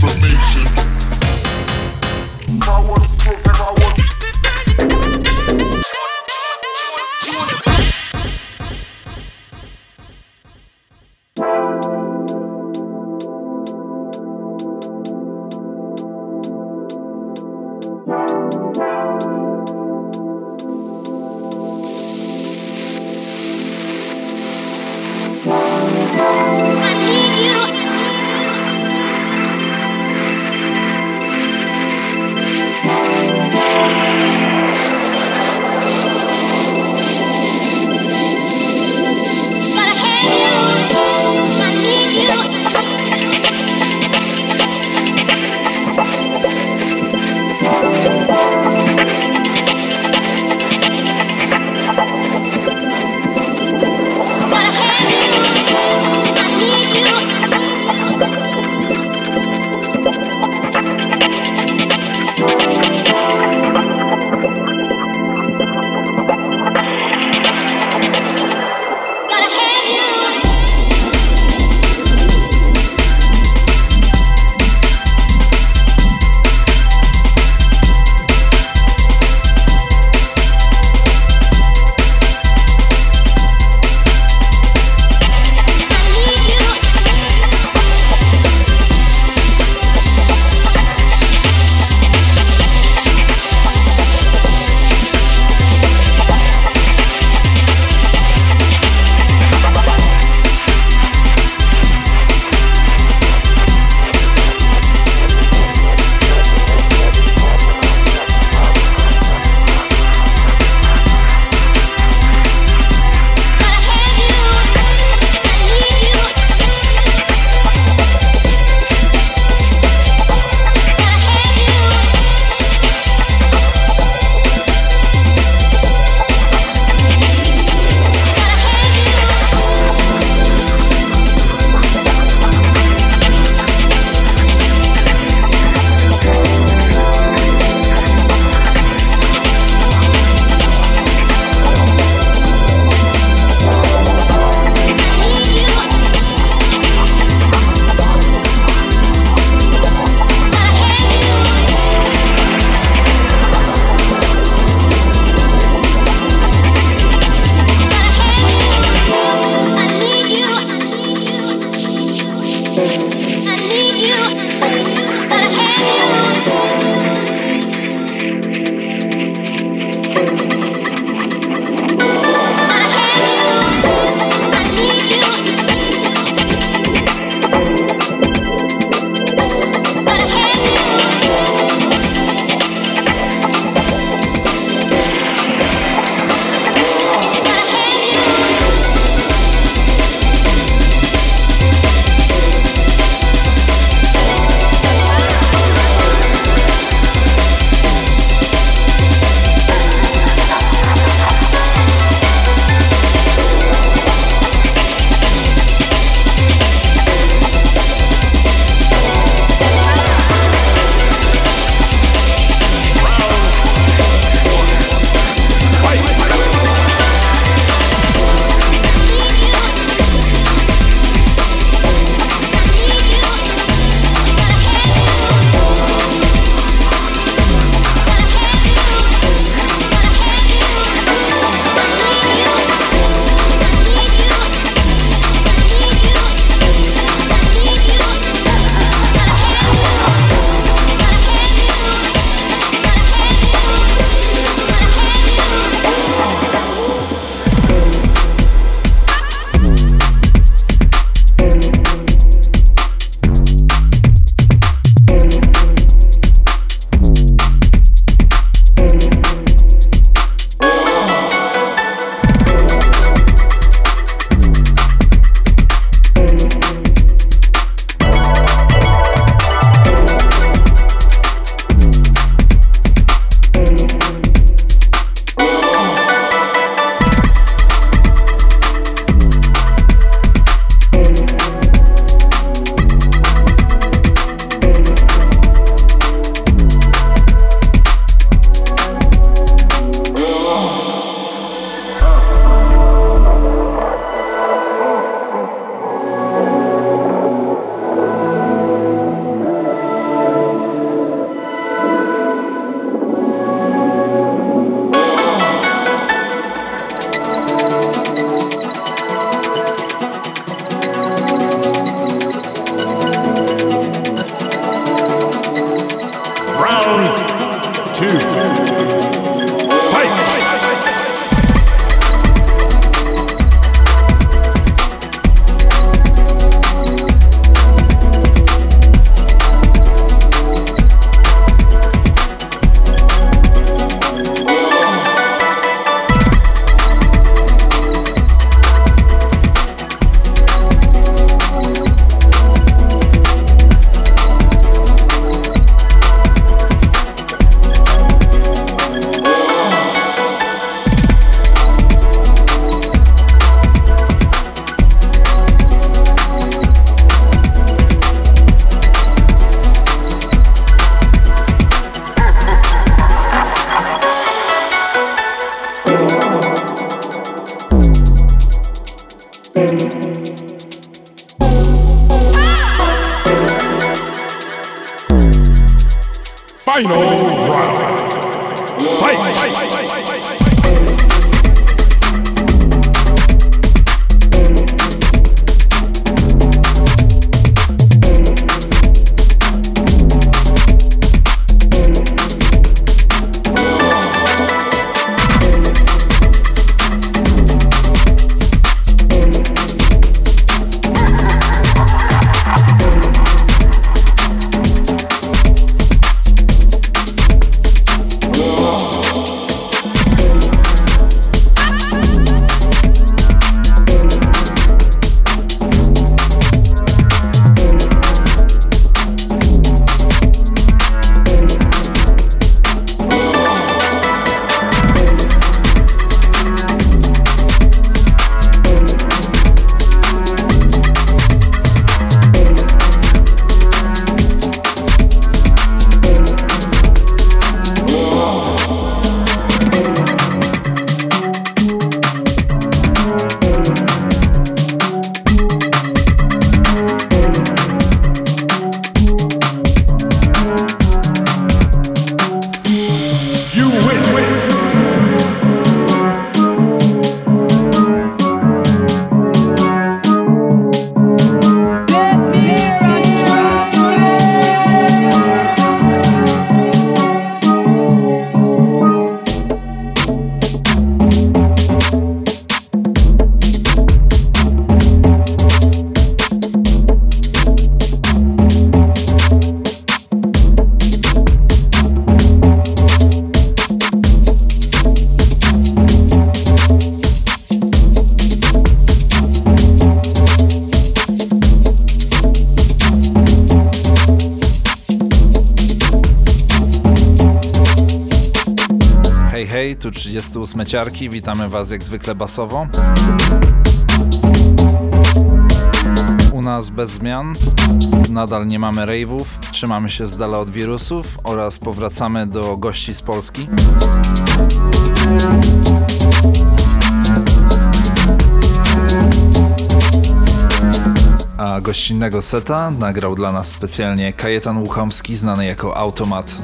information. 28 ciarki. Witamy Was jak zwykle basowo. U nas bez zmian. Nadal nie mamy rave'ów, trzymamy się z dala od wirusów oraz powracamy do gości z Polski. A gościnnego seta nagrał dla nas specjalnie Kajetan Łuchomski, znany jako Automat.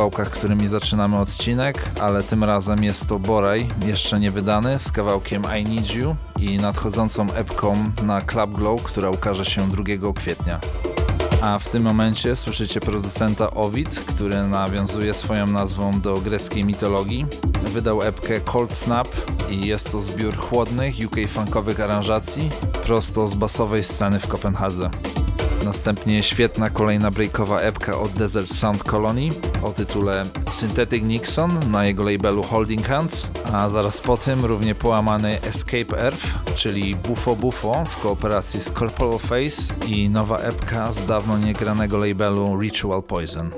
Kawałkach, którymi zaczynamy odcinek, ale tym razem jest to Boraj, jeszcze nie wydany, z kawałkiem I Need You i nadchodzącą epką na Club Glow, która ukaże się 2 kwietnia. A w tym momencie słyszycie producenta Ovid, który nawiązuje swoją nazwą do greckiej mitologii. Wydał epkę Cold Snap i jest to zbiór chłodnych UK funkowych aranżacji prosto z basowej sceny w Kopenhadze. Następnie świetna kolejna breakowa epka od Desert Sound Colony o tytule Synthetic Nixon na jego labelu Holding Hands, a zaraz po tym równie połamany Escape Earth, czyli Bufo Bufo w kooperacji z Corporal Face i nowa epka z dawno niegranego labelu Ritual Poison.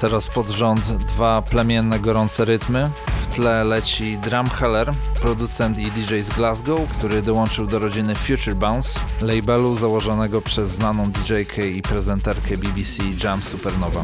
Teraz pod rząd dwa plemienne, gorące rytmy. W tle leci Drumheller, producent i DJ z Glasgow, który dołączył do rodziny Future Bounce, labelu założonego przez znaną DJ-kę i prezenterkę BBC Jam Supernowa.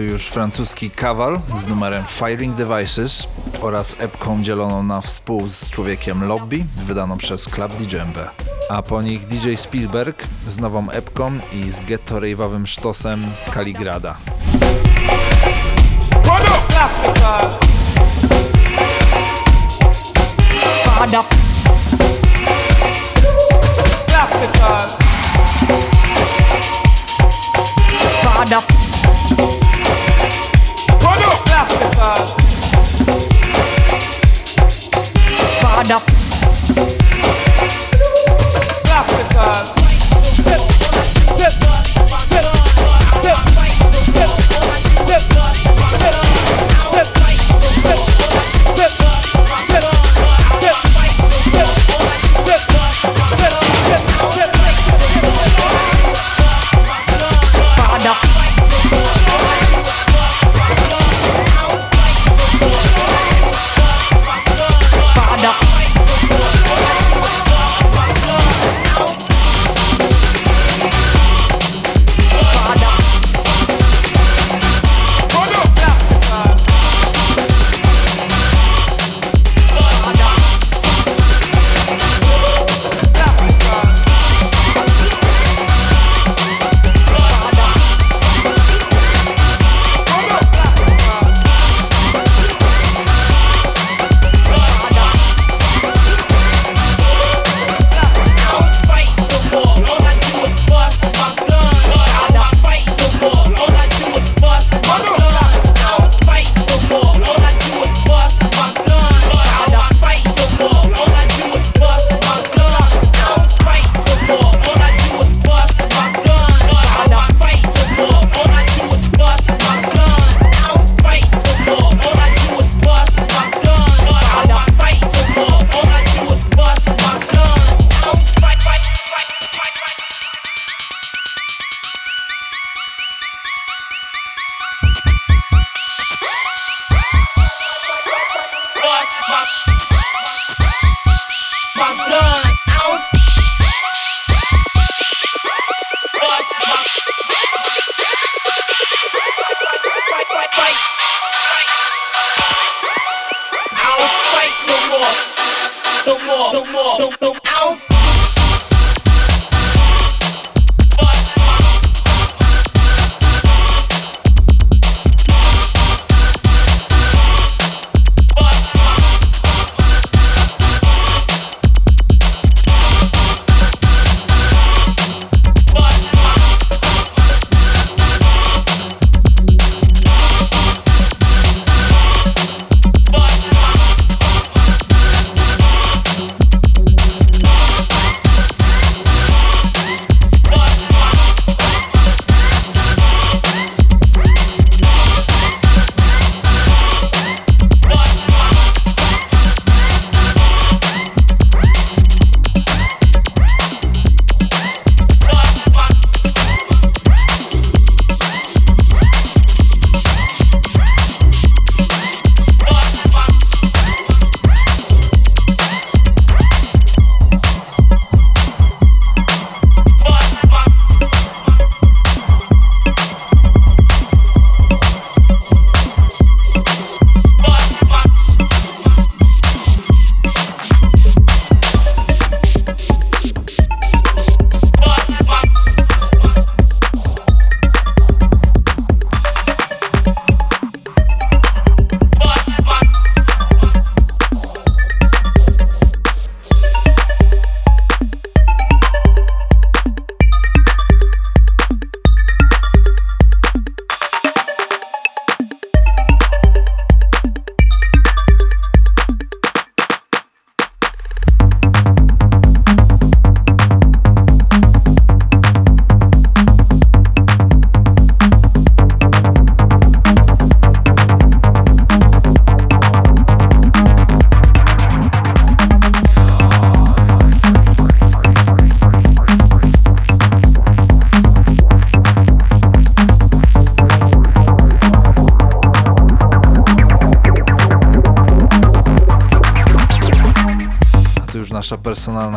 Tu już francuski Kawal z numerem Firing Devices oraz epką dzieloną na współ z człowiekiem Lobby, wydaną przez Club Djembe. A po nich DJ Spielberg z nową epką i z getto rave'owym sztosem Kaligrada. Up!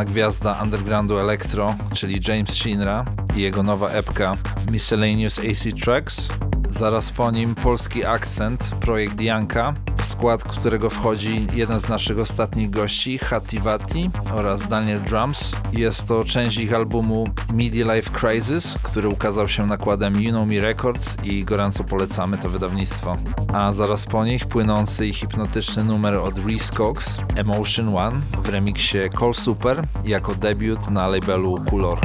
Gwiazda undergroundu Electro, czyli James Shinra i jego nowa epka Miscellaneous AC Tracks. Zaraz po nim polski akcent, projekt Janka, w skład którego wchodzi jeden z naszych ostatnich gości, Hatti Vatti oraz Daniel Drums. Jest to część ich albumu Media Life Crisis, który ukazał się nakładem You Know Me Records i gorąco polecamy to wydawnictwo. A zaraz po nich płynący i hipnotyczny numer od Reese Cox, Emotion One w remiksie Call Super jako debiut na labelu Color.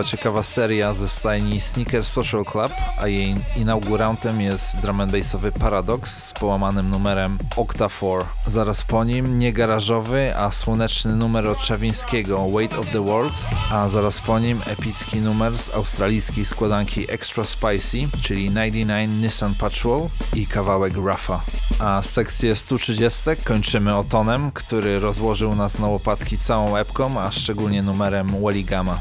Nowa ciekawa seria ze stajni Sneaker Social Club, a jej inaugurantem jest drum and bassowy Paradox z połamanym numerem Octa 4. Zaraz po nim nie garażowy, a słoneczny numer od Czawińskiego Weight of the World, a zaraz po nim epicki numer z australijskiej składanki Extra Spicy, czyli 99 Nissan Patrol i kawałek Rafa. A sekcję 130 kończymy otonem, który rozłożył nas na łopatki całą epką, a szczególnie numerem Welligama.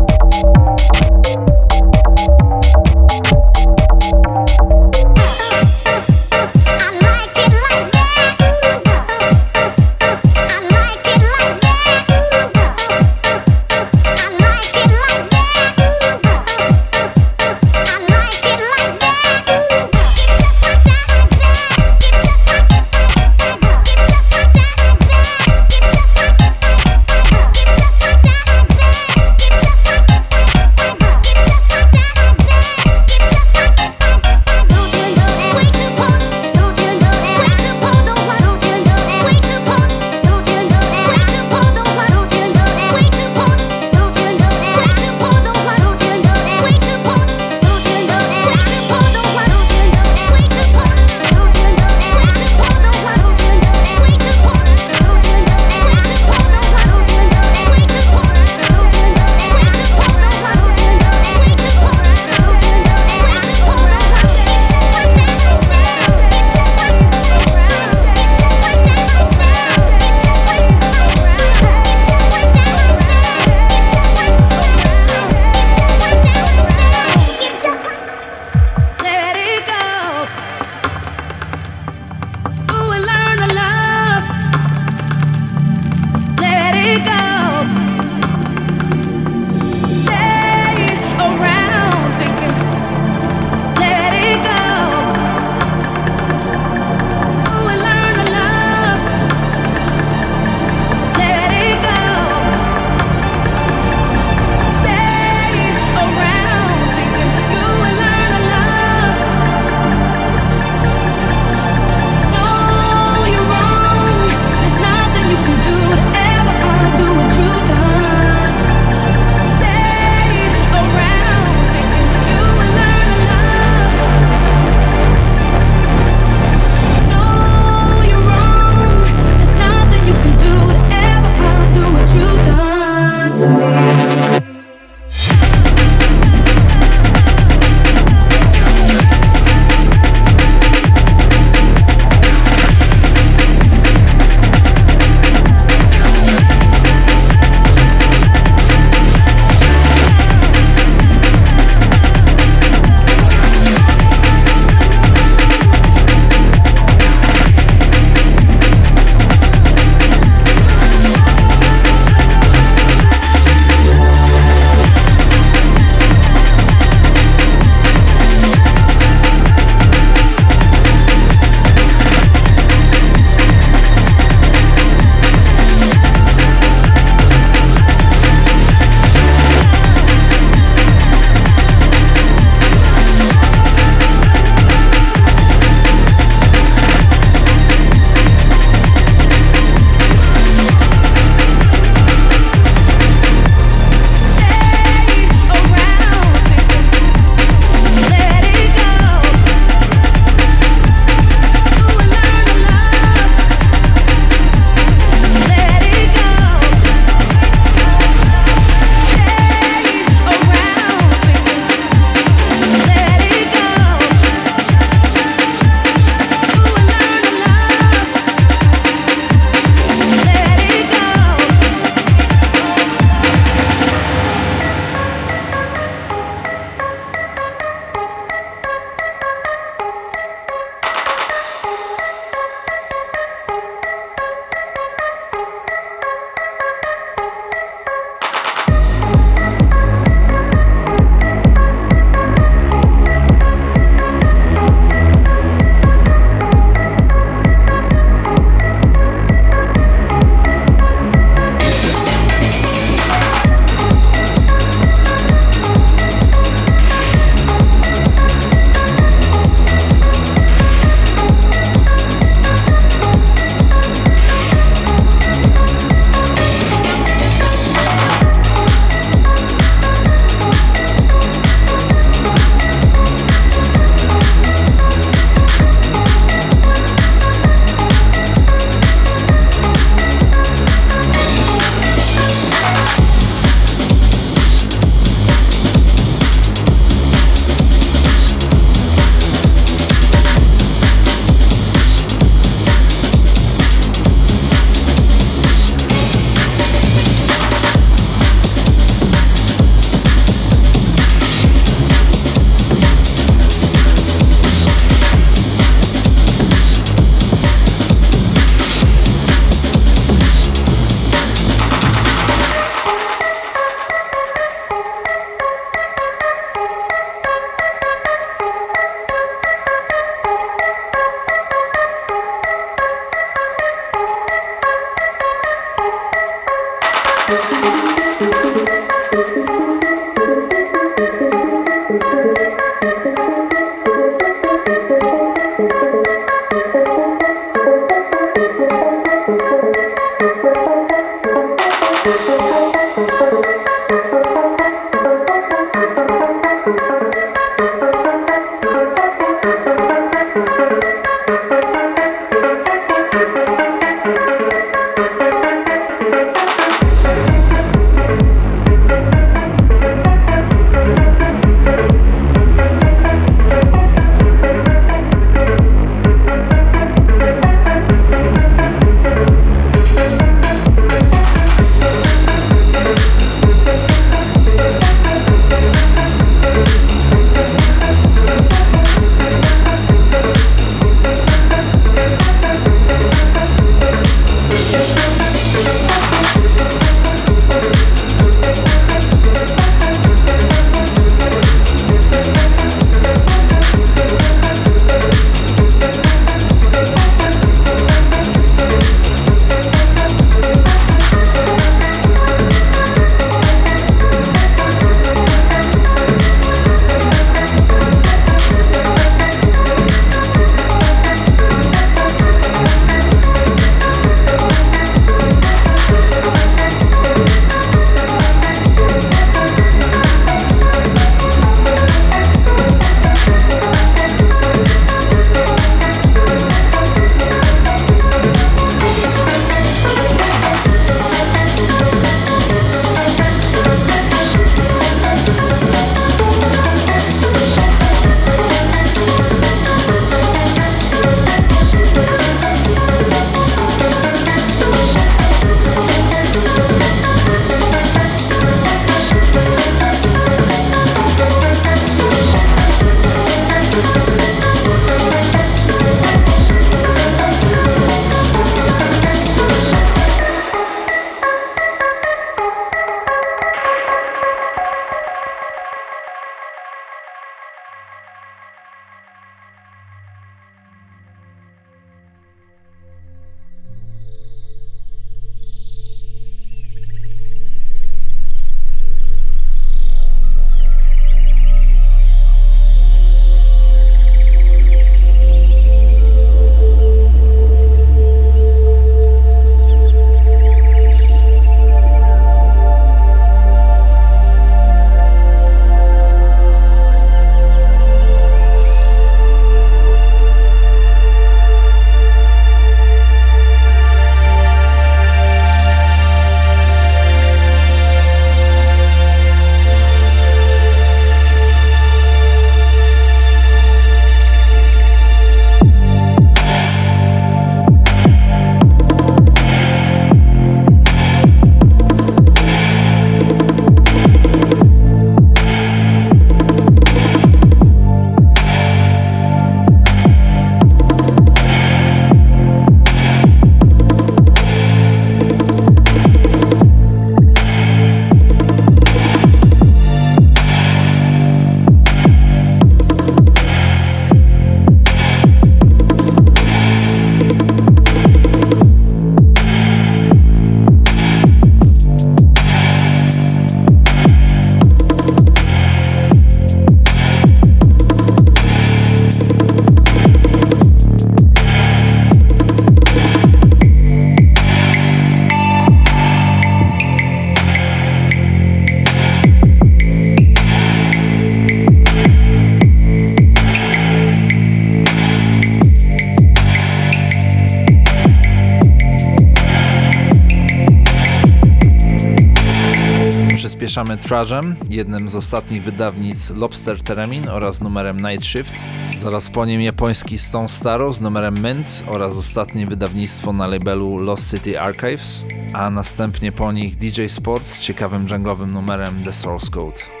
Zawieszamy Trażem, jednym z ostatnich wydawnic Lobster Theremin oraz numerem Night Shift. Zaraz po nim japoński Stone Staro z numerem Mint oraz ostatnie wydawnictwo na labelu Lost City Archives, a następnie po nich DJ Sports z ciekawym dżunglowym numerem The Source Code.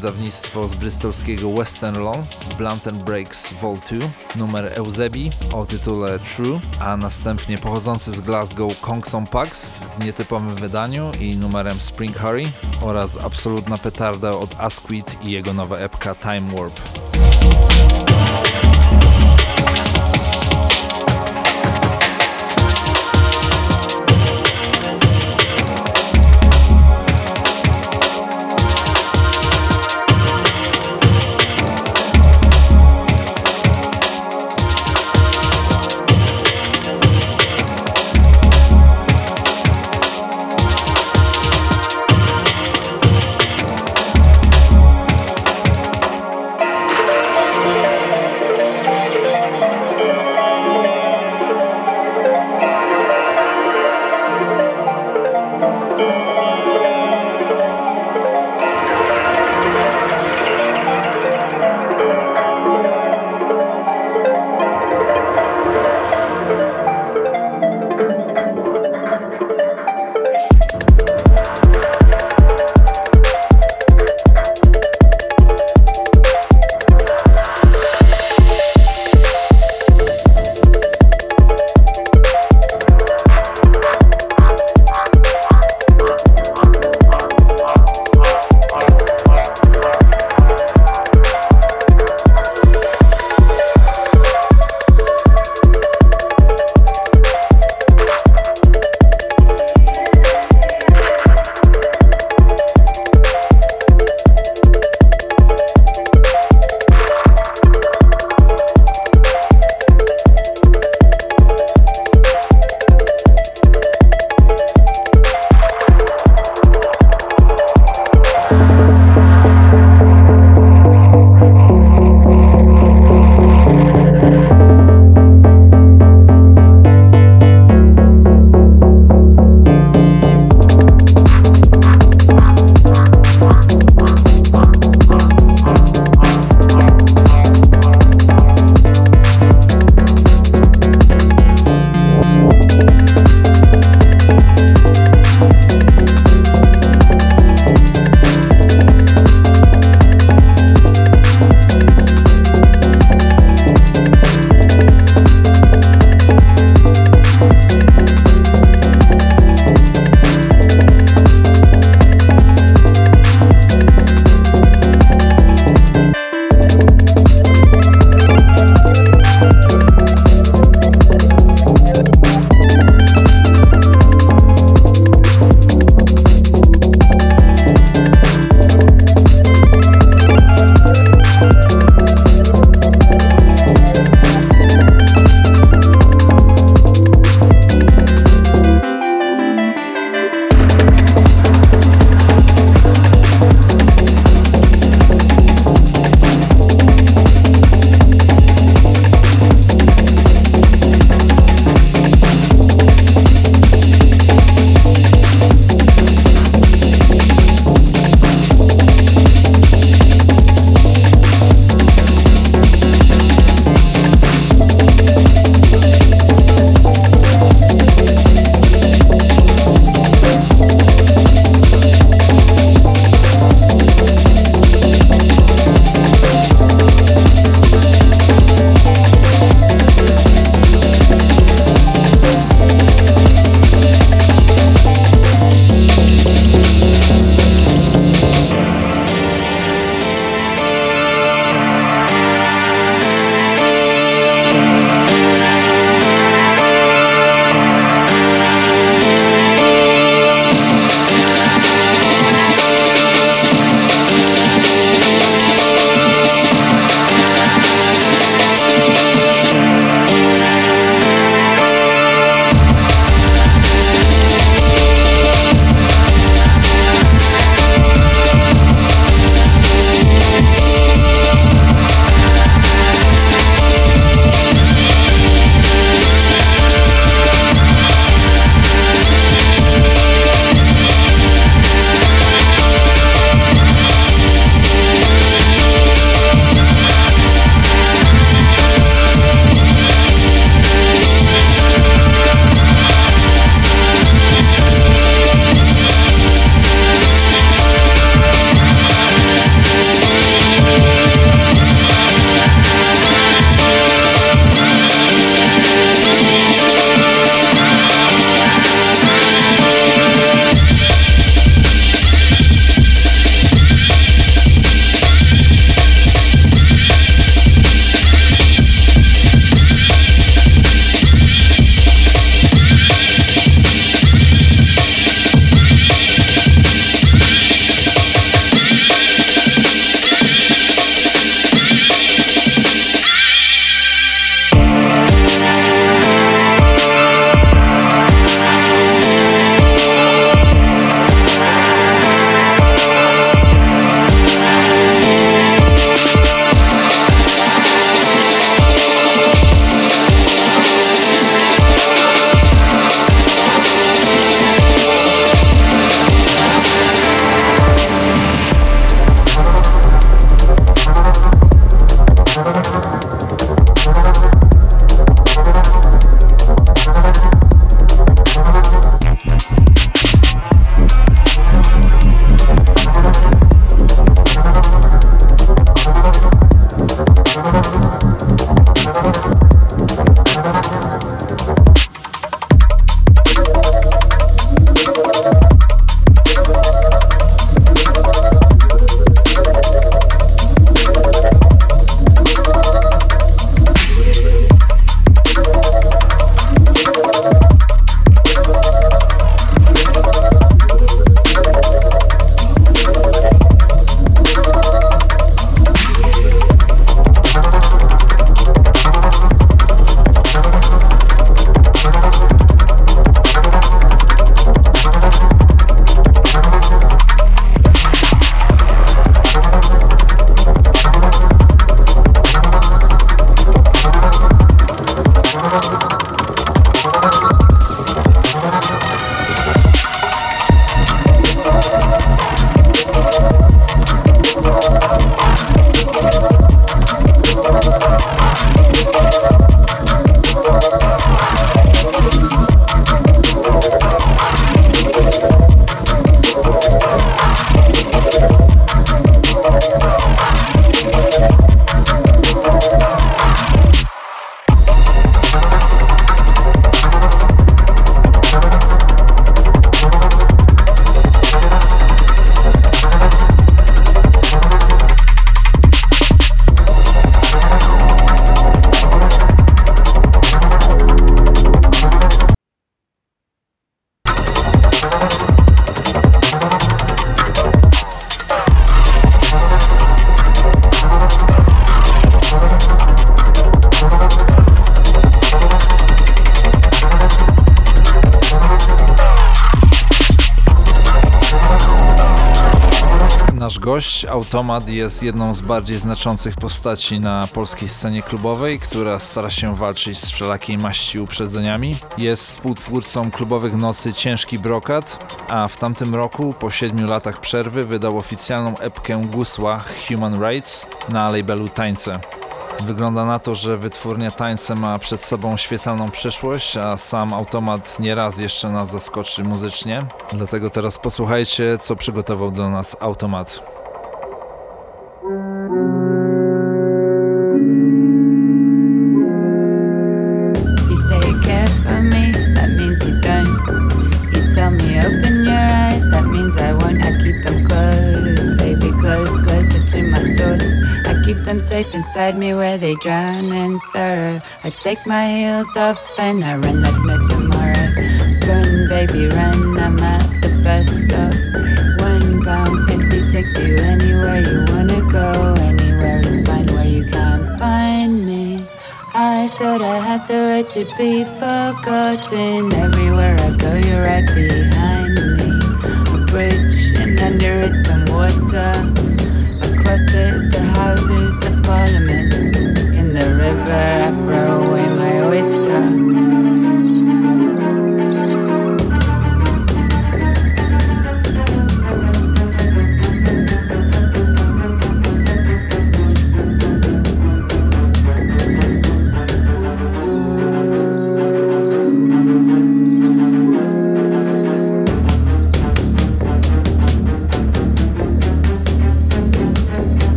Wydawnictwo z bristolskiego Western Law, Blunt and Breaks Vol 2, numer Eusebi o tytule True, a następnie pochodzący z Glasgow Kongson Pax w nietypowym wydaniu i numerem Spring Hurry oraz absolutna petarda od Asquith i jego nowa epka Time Warp. Automat jest jedną z bardziej znaczących postaci na polskiej scenie klubowej, która stara się walczyć z wszelakiej maści uprzedzeniami. Jest współtwórcą klubowych nocy Ciężki Brokat, a w tamtym roku, po siedmiu latach przerwy, wydał oficjalną epkę Gusła Human Rights na labelu Tańce. Wygląda na to, że wytwórnia tańce ma przed sobą świetlną przyszłość, a sam automat nieraz jeszcze nas zaskoczy muzycznie. Dlatego teraz posłuchajcie, co przygotował do nas automat. Inside me where they drown in sorrow. I take my heels off and I run like no tomorrow. Run, baby, run, I'm at the bus stop. One pound fifty takes you anywhere you wanna go. I thought I had the right to be forgotten. Everywhere I go, you're right behind me. A bridge, and under it, some water. Across it, the houses of parliament. In the river, I throw away my oyster.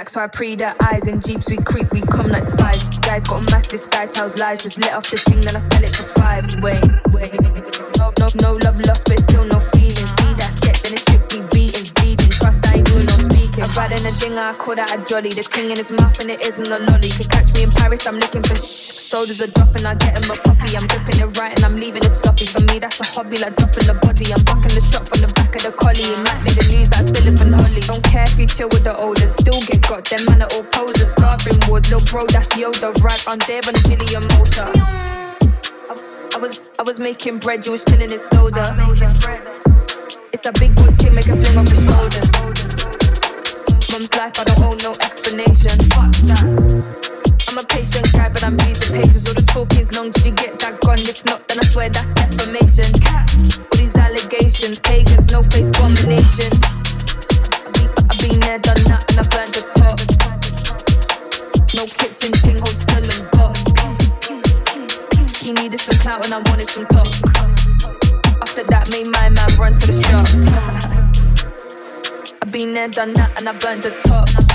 Black, so I pre their eyes. and jeeps we creep, we come like spies. This guy's got a mask, this guy tells lies. Just let off the thing, then I sell it for five. Wait, wait. No, no, no love lost, but still no I'm a dinger, I call that a jolly. The thing in his mouth and it isn't a lolly. Could catch me in Paris, I'm looking for shh. Soldiers are dropping, I get him a puppy. I'm gripping it right and I'm leaving it sloppy. For me, that's a hobby, like dropping the body. I'm bucking the shot from the back of the collie. It might make the news like Philip and Holly. Don't care if you chill with the oldest, still get got. Them man are all posers, starving wars. Little bro, that's Yoda. Right on there on a Gillian motor. I was I was making bread, you was chilling in soda. It's a big boy thing, make a fling off his shoulders. Mum's life, I don't owe no explanation. Fuck that. I'm a patient guy, but I'm losing patience. All the talk is long, did you get that gun? If not, then I swear that's defamation. All these allegations, pagans, no face abomination. I've been, there, done that, and I burnt the pot. No kitchen thing, hold still and got. He needed some clout and I wanted some talk. After that, made my man run to the shop. I've been there, done that, and I burnt the top.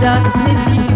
das nicht sich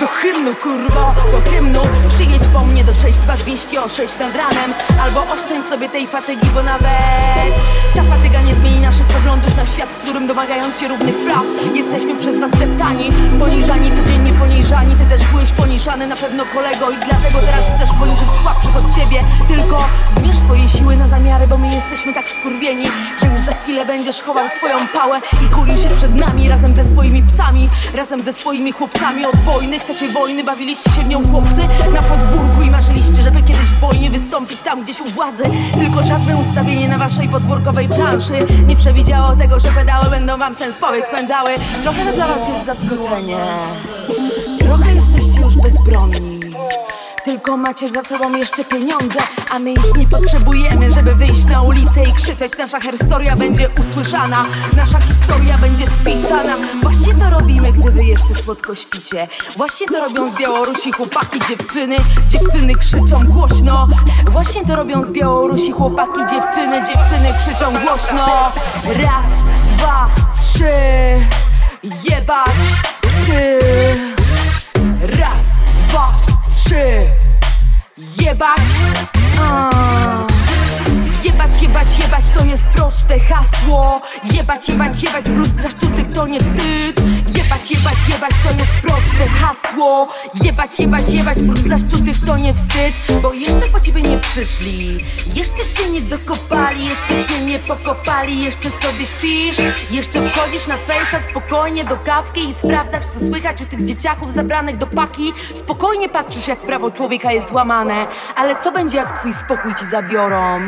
Do hymnu kurwo, do hymnu. Przyjedź po mnie do 6200 o 6 nad ranem. Albo oszczędź sobie tej fatygi, bo nawet Ta fatyga nie zmieni naszych poglądów na świat W którym domagając się równych praw Jesteśmy przez was deptani. Poniżani, codziennie poniżani Ty też byłeś poniżany na pewno kolego. I dlatego teraz chcesz poniżyć słabszych od siebie. Tylko zmierz swoje siły na zamiary Bo my jesteśmy tak za chwilę będziesz chował swoją pałę I kulił się przed nami razem ze swoimi psami Razem ze swoimi chłopcami. Od wojny Chcecie wojny, bawiliście się w nią chłopcy. Na podwórku i marzyliście, żeby kiedyś w wojnie wystąpić tam gdzieś u władzy. Tylko żadne ustawienie na waszej podwórkowej planszy Nie przewidziało tego, że pedały będą wam sens powiek spędzały Trochę to dla was jest zaskoczenie. Trochę jesteście już bezbronni tylko macie za sobą jeszcze pieniądze, a my ich nie potrzebujemy, żeby wyjść na ulicę i krzyczeć. Nasza historia będzie usłyszana, nasza historia będzie spisana. Właśnie to robimy, gdy wy jeszcze słodko śpicie. Właśnie to robią z Białorusi chłopaki, dziewczyny. Dziewczyny krzyczą głośno. Właśnie to robią z Białorusi chłopaki, dziewczyny. Dziewczyny krzyczą głośno. Raz, dwa, trzy. Jebać psy. Raz, dwa, trzy Jebać. Jebać, jebać, jebać to jest proste hasło. Jebać, jebać, jebać, plus zaszczutych to nie wstyd Jebać, jebać, jebać to jest proste hasło. Jebać, jebać, jebać, plus zaszczutych to nie wstyd Bo jeszcze po ciebie nie przyszli. Jeszcze się nie dokopali, jeszcze cię nie pokopali Jeszcze sobie śpisz, jeszcze wchodzisz na fejsa spokojnie do kawki I sprawdzasz co słychać u tych dzieciaków zabranych do paki. Spokojnie patrzysz jak prawo człowieka jest łamane Ale co będzie jak twój spokój ci zabiorą?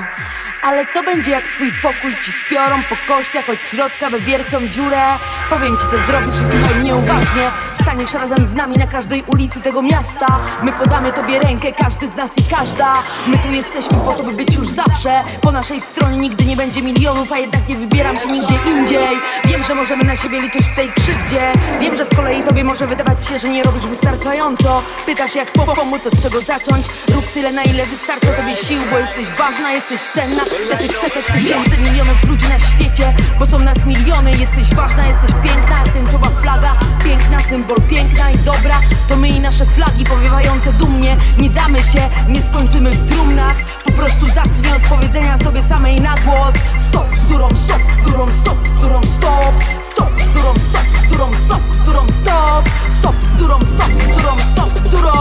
Ale co będzie jak twój pokój ci spiorą po kościach od środka wywiercą dziurę? Powiem ci co zrobisz i słuchaj nieuważnie Staniesz razem z nami na każdej ulicy tego miasta. My podamy tobie rękę, każdy z nas i każda. My tu jesteśmy po to by być już zawsze. Po naszej stronie nigdy nie będzie milionów, a jednak nie wybieram się nigdzie indziej. Wiem, że możemy na siebie liczyć w tej krzywdzie. Wiem, że z kolei tobie może wydawać się, że nie robisz wystarczająco. Pytasz jak po pomóc, od czego zacząć? Rób tyle na ile wystarcza tobie sił, bo jesteś ważna, jesteś cenna. Dla tych setek tysięcy, milionów ludzi na świecie Bo są nas miliony, jesteś ważna, jesteś piękna Tęczowa flaga, piękna, symbol piękna i dobra. To my i nasze flagi powiewające dumnie. Nie damy się, nie skończymy w trumnach. Po prostu zacznij od powiedzenia sobie samej na głos. Stop, z durą, stop, z durą, stop, z durą, stop. Stop, z durą, stop, z durą, stop, z durą, stop. Stop, z durą, stop, z durą, stop, z durą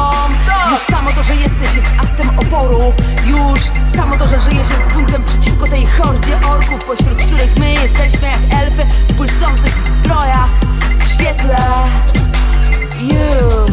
Już samo to, że jesteś jest aktem oporu. Już samo to, że żyjesz jest buntem przeciwko tej hordzie orków Pośród których my jesteśmy jak elfy w błyszczących zbrojach świetle. You,